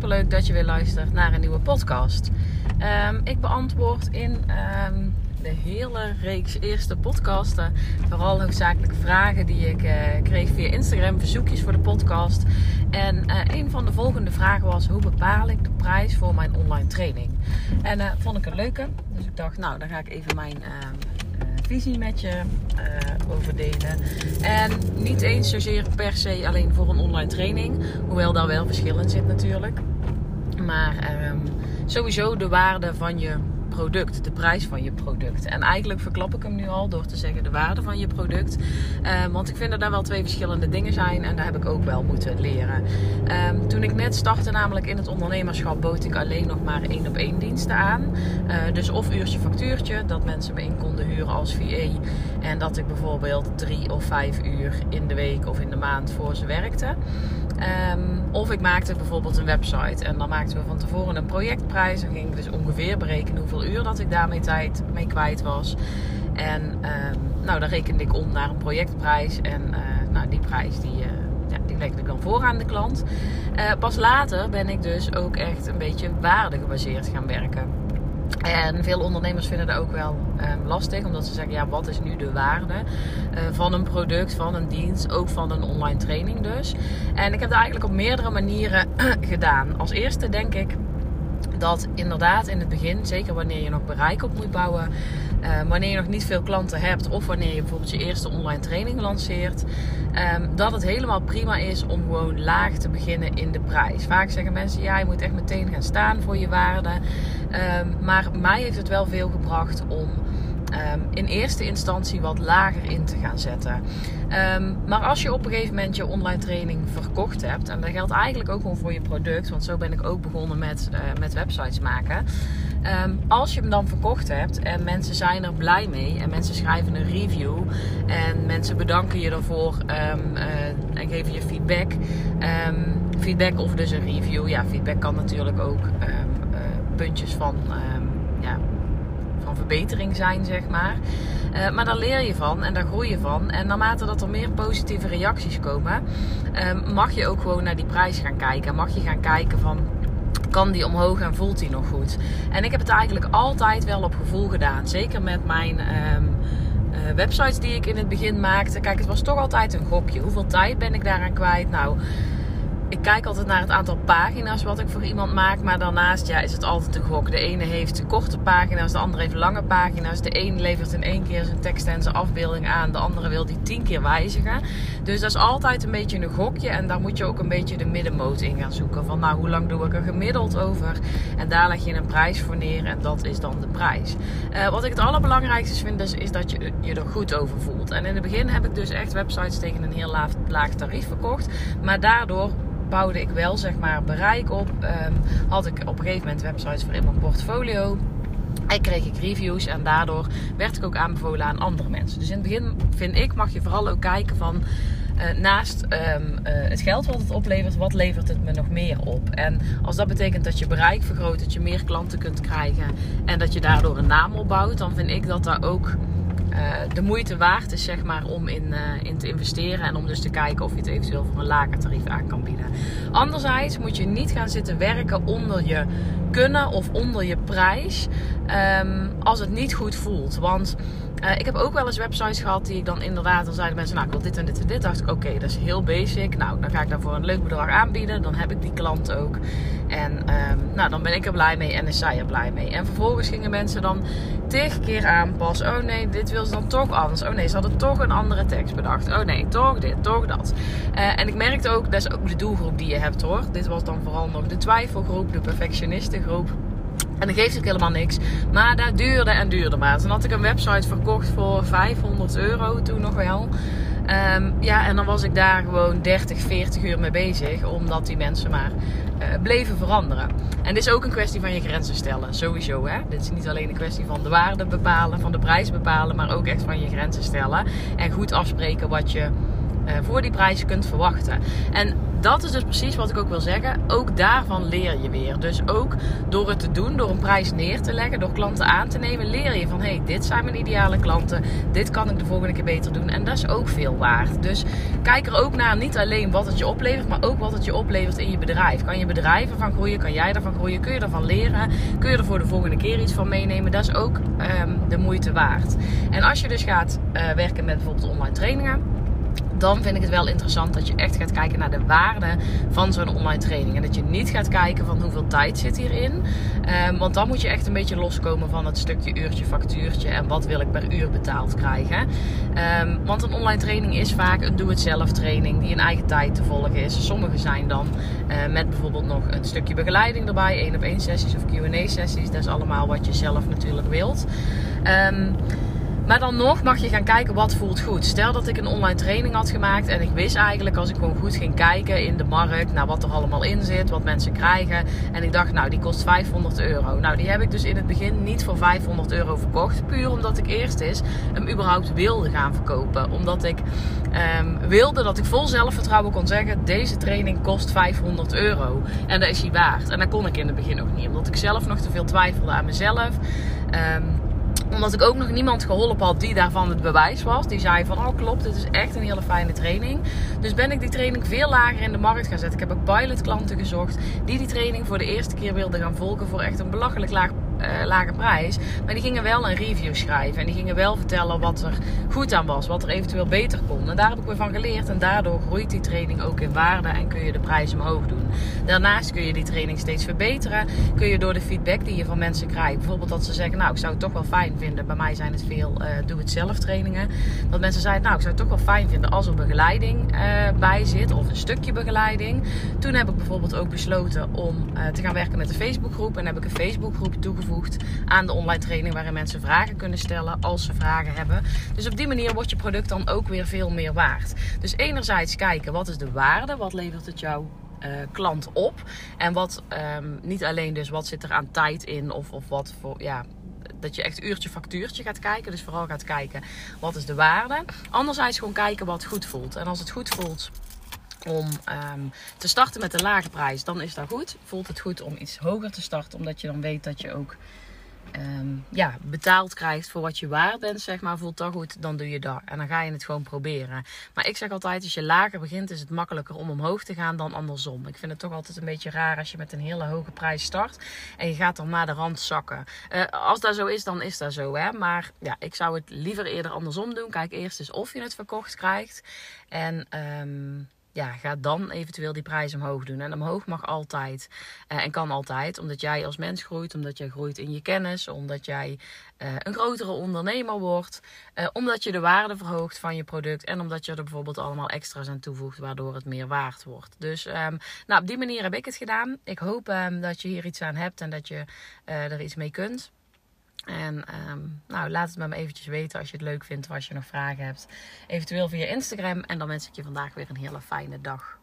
superleuk dat je weer luistert naar een nieuwe podcast. Ehm, ik beantwoord in ehm, de hele reeks eerste podcasten vooral hoofdzakelijk vragen die ik uh, kreeg via Instagram, verzoekjes voor de podcast. En uh, een van de volgende vragen was: hoe bepaal ik de prijs voor mijn online training? En uh, vond ik een leuke, dus ik dacht, nou, dan ga ik even mijn ehm, visie met je uh, over delen. En niet eens zozeer per se alleen voor een online training. Hoewel daar wel verschil in zit natuurlijk. Maar um, sowieso de waarde van je product, de prijs van je product. En eigenlijk verklap ik hem nu al door te zeggen de waarde van je product. Um, want ik vind dat daar wel twee verschillende dingen zijn en daar heb ik ook wel moeten leren. Um, toen ik net startte, namelijk in het ondernemerschap, bood ik alleen nog maar één op één diensten aan. Uh, dus of uurtje factuurtje, dat mensen me in konden huren als VA. En dat ik bijvoorbeeld drie of vijf uur in de week of in de maand voor ze werkte. Um, of ik maakte bijvoorbeeld een website en dan maakten we van tevoren een projectprijs. Dan ging ik dus ongeveer berekenen hoeveel uur dat ik daarmee tijd mee kwijt was. En um, nou, dan rekende ik om naar een projectprijs. En uh, nou, die prijs die, uh, ja, die legde ik dan voor aan de klant. Uh, pas later ben ik dus ook echt een beetje waardegebaseerd gaan werken. En veel ondernemers vinden dat ook wel um, lastig, omdat ze zeggen: ja, wat is nu de waarde uh, van een product, van een dienst, ook van een online training dus. En ik heb dat eigenlijk op meerdere manieren gedaan. Als eerste denk ik dat inderdaad in het begin, zeker wanneer je nog bereik op moet bouwen, uh, wanneer je nog niet veel klanten hebt of wanneer je bijvoorbeeld je eerste online training lanceert, um, dat het helemaal prima is om gewoon laag te beginnen in de prijs. Vaak zeggen mensen, ja, je moet echt meteen gaan staan voor je waarde. Um, maar mij heeft het wel veel gebracht om um, in eerste instantie wat lager in te gaan zetten. Um, maar als je op een gegeven moment je online training verkocht hebt, en dat geldt eigenlijk ook gewoon voor je product, want zo ben ik ook begonnen met, uh, met websites maken. Um, als je hem dan verkocht hebt en mensen zijn er blij mee en mensen schrijven een review en mensen bedanken je ervoor uh, en geven je feedback. Feedback of dus een review. Ja, feedback kan natuurlijk ook uh, puntjes van verbetering zijn, zeg maar. Uh, maar daar leer je van en daar groei je van. En naarmate dat er meer positieve reacties komen, uh, mag je ook gewoon naar die prijs gaan kijken. Mag je gaan kijken van kan die omhoog en voelt die nog goed? En ik heb het eigenlijk altijd wel op gevoel gedaan. Zeker met mijn um, uh, websites die ik in het begin maakte. Kijk, het was toch altijd een gokje. Hoeveel tijd ben ik daaraan kwijt? Nou, ik kijk altijd naar het aantal pagina's wat ik voor iemand maak. Maar daarnaast ja, is het altijd een gok. De ene heeft korte pagina's, de andere heeft lange pagina's. De een levert in één keer zijn tekst en zijn afbeelding aan. De andere wil die tien keer wijzigen. Dus dat is altijd een beetje een gokje. En daar moet je ook een beetje de middenmoot in gaan zoeken. Van nou, hoe lang doe ik er gemiddeld over? En daar leg je een prijs voor neer. En dat is dan de prijs. Uh, wat ik het allerbelangrijkste vind is, is dat je je er goed over voelt. En in het begin heb ik dus echt websites tegen een heel laag, laag tarief verkocht. Maar daardoor bouwde ik wel zeg maar bereik op. Um, had ik op een gegeven moment websites voor in mijn portfolio. En kreeg ik reviews en daardoor werd ik ook aanbevolen aan andere mensen. Dus in het begin vind ik, mag je vooral ook kijken van uh, naast um, uh, het geld wat het oplevert, wat levert het me nog meer op? En als dat betekent dat je bereik vergroot, dat je meer klanten kunt krijgen en dat je daardoor een naam opbouwt, dan vind ik dat daar ook de moeite waard is zeg maar, om in, uh, in te investeren. En om dus te kijken of je het eventueel voor een lager tarief aan kan bieden. Anderzijds moet je niet gaan zitten werken onder je kunnen of onder je prijs. Um, als het niet goed voelt. Want uh, ik heb ook wel eens websites gehad die ik dan inderdaad, dan zeiden mensen, nou ik dit en dit en dit. dacht ik, oké, dat is heel basic. Nou, dan ga ik daarvoor een leuk bedrag aanbieden. Dan heb ik die klant ook. En um, nou, dan ben ik er blij mee en is zij er blij mee. En vervolgens gingen mensen dan tig keer aanpassen. Oh nee, dit wil ze dan toch anders. Oh nee, ze hadden toch een andere tekst bedacht. Oh nee, toch dit, toch dat. Uh, en ik merkte ook, dat is ook de doelgroep die je hebt hoor. Dit was dan vooral nog de twijfelgroep, de perfectionistengroep. En dat geeft ook helemaal niks. Maar dat duurde en duurde maar. Toen had ik een website verkocht voor 500 euro toen nog wel. Um, ja, en dan was ik daar gewoon 30, 40 uur mee bezig. Omdat die mensen maar uh, bleven veranderen. En dit is ook een kwestie van je grenzen stellen. Sowieso hè. Dit is niet alleen een kwestie van de waarde bepalen, van de prijs bepalen. Maar ook echt van je grenzen stellen. En goed afspreken wat je voor die prijs kunt verwachten. En dat is dus precies wat ik ook wil zeggen. Ook daarvan leer je weer. Dus ook door het te doen, door een prijs neer te leggen, door klanten aan te nemen, leer je van hé, hey, dit zijn mijn ideale klanten. Dit kan ik de volgende keer beter doen. En dat is ook veel waard. Dus kijk er ook naar niet alleen wat het je oplevert, maar ook wat het je oplevert in je bedrijf. Kan je bedrijf ervan groeien? Kan jij ervan groeien? Kun je ervan leren? Kun je er voor de volgende keer iets van meenemen? Dat is ook ehm, de moeite waard. En als je dus gaat uh, werken met bijvoorbeeld online trainingen dan vind ik het wel interessant dat je echt gaat kijken naar de waarde van zo'n online training. En dat je niet gaat kijken van hoeveel tijd zit hierin. Um, want dan moet je echt een beetje loskomen van het stukje uurtje, factuurtje en wat wil ik per uur betaald krijgen. Um, want een online training is vaak een doe-het-zelf training die in eigen tijd te volgen is. Sommige zijn dan uh, met bijvoorbeeld nog een stukje begeleiding erbij, één op één sessies of Q&A sessies. Dat is allemaal wat je zelf natuurlijk wilt. Um, maar dan nog mag je gaan kijken wat voelt goed. Stel dat ik een online training had gemaakt en ik wist eigenlijk als ik gewoon goed ging kijken in de markt naar wat er allemaal in zit, wat mensen krijgen. En ik dacht, nou die kost 500 euro. Nou die heb ik dus in het begin niet voor 500 euro verkocht. Puur omdat ik eerst eens hem überhaupt wilde gaan verkopen. Omdat ik um, wilde dat ik vol zelfvertrouwen kon zeggen, deze training kost 500 euro. En dat is hij waard. En dat kon ik in het begin nog niet. Omdat ik zelf nog te veel twijfelde aan mezelf. Um, omdat ik ook nog niemand geholpen had die daarvan het bewijs was. Die zei van, oh klopt, dit is echt een hele fijne training. Dus ben ik die training veel lager in de markt gaan zetten. Ik heb ook pilot klanten gezocht die die training voor de eerste keer wilden gaan volgen voor echt een belachelijk laag uh, lage prijs. Maar die gingen wel een review schrijven. En die gingen wel vertellen wat er goed aan was. Wat er eventueel beter kon. En daar heb ik weer van geleerd. En daardoor groeit die training ook in waarde. En kun je de prijs omhoog doen. Daarnaast kun je die training steeds verbeteren. Kun je door de feedback die je van mensen krijgt. Bijvoorbeeld dat ze zeggen. Nou ik zou het toch wel fijn vinden. Bij mij zijn het veel uh, doe-het-zelf trainingen. Dat mensen zeiden. Nou ik zou het toch wel fijn vinden als er begeleiding uh, bij zit. Of een stukje begeleiding. Toen heb ik bijvoorbeeld ook besloten om te gaan werken met de Facebookgroep. En heb ik een Facebookgroep toegevoegd aan de online training waarin mensen vragen kunnen stellen als ze vragen hebben. Dus op die manier wordt je product dan ook weer veel meer waard. Dus enerzijds kijken wat is de waarde, wat levert het jouw uh, klant op en wat um, niet alleen dus wat zit er aan tijd in of, of wat voor ja dat je echt uurtje factuurtje gaat kijken. Dus vooral gaat kijken wat is de waarde. Anderzijds gewoon kijken wat goed voelt. En als het goed voelt om um, te starten met een lage prijs, dan is dat goed. Voelt het goed om iets hoger te starten, omdat je dan weet dat je ook um, ja, betaald krijgt voor wat je waard bent, zeg maar. Voelt dat goed, dan doe je dat. En dan ga je het gewoon proberen. Maar ik zeg altijd, als je lager begint, is het makkelijker om omhoog te gaan dan andersom. Ik vind het toch altijd een beetje raar als je met een hele hoge prijs start en je gaat dan naar de rand zakken. Uh, als dat zo is, dan is dat zo, hè. Maar ja, ik zou het liever eerder andersom doen. Kijk eerst eens of je het verkocht krijgt. En... Um, ja, ga dan eventueel die prijs omhoog doen. En omhoog mag altijd uh, en kan altijd, omdat jij als mens groeit, omdat jij groeit in je kennis, omdat jij uh, een grotere ondernemer wordt, uh, omdat je de waarde verhoogt van je product en omdat je er bijvoorbeeld allemaal extra's aan toevoegt, waardoor het meer waard wordt. Dus um, nou, op die manier heb ik het gedaan. Ik hoop um, dat je hier iets aan hebt en dat je er iets mee kunt. En um, nou, laat het me eventjes weten als je het leuk vindt of als je nog vragen hebt. Eventueel via Instagram. En dan wens ik je vandaag weer een hele fijne dag.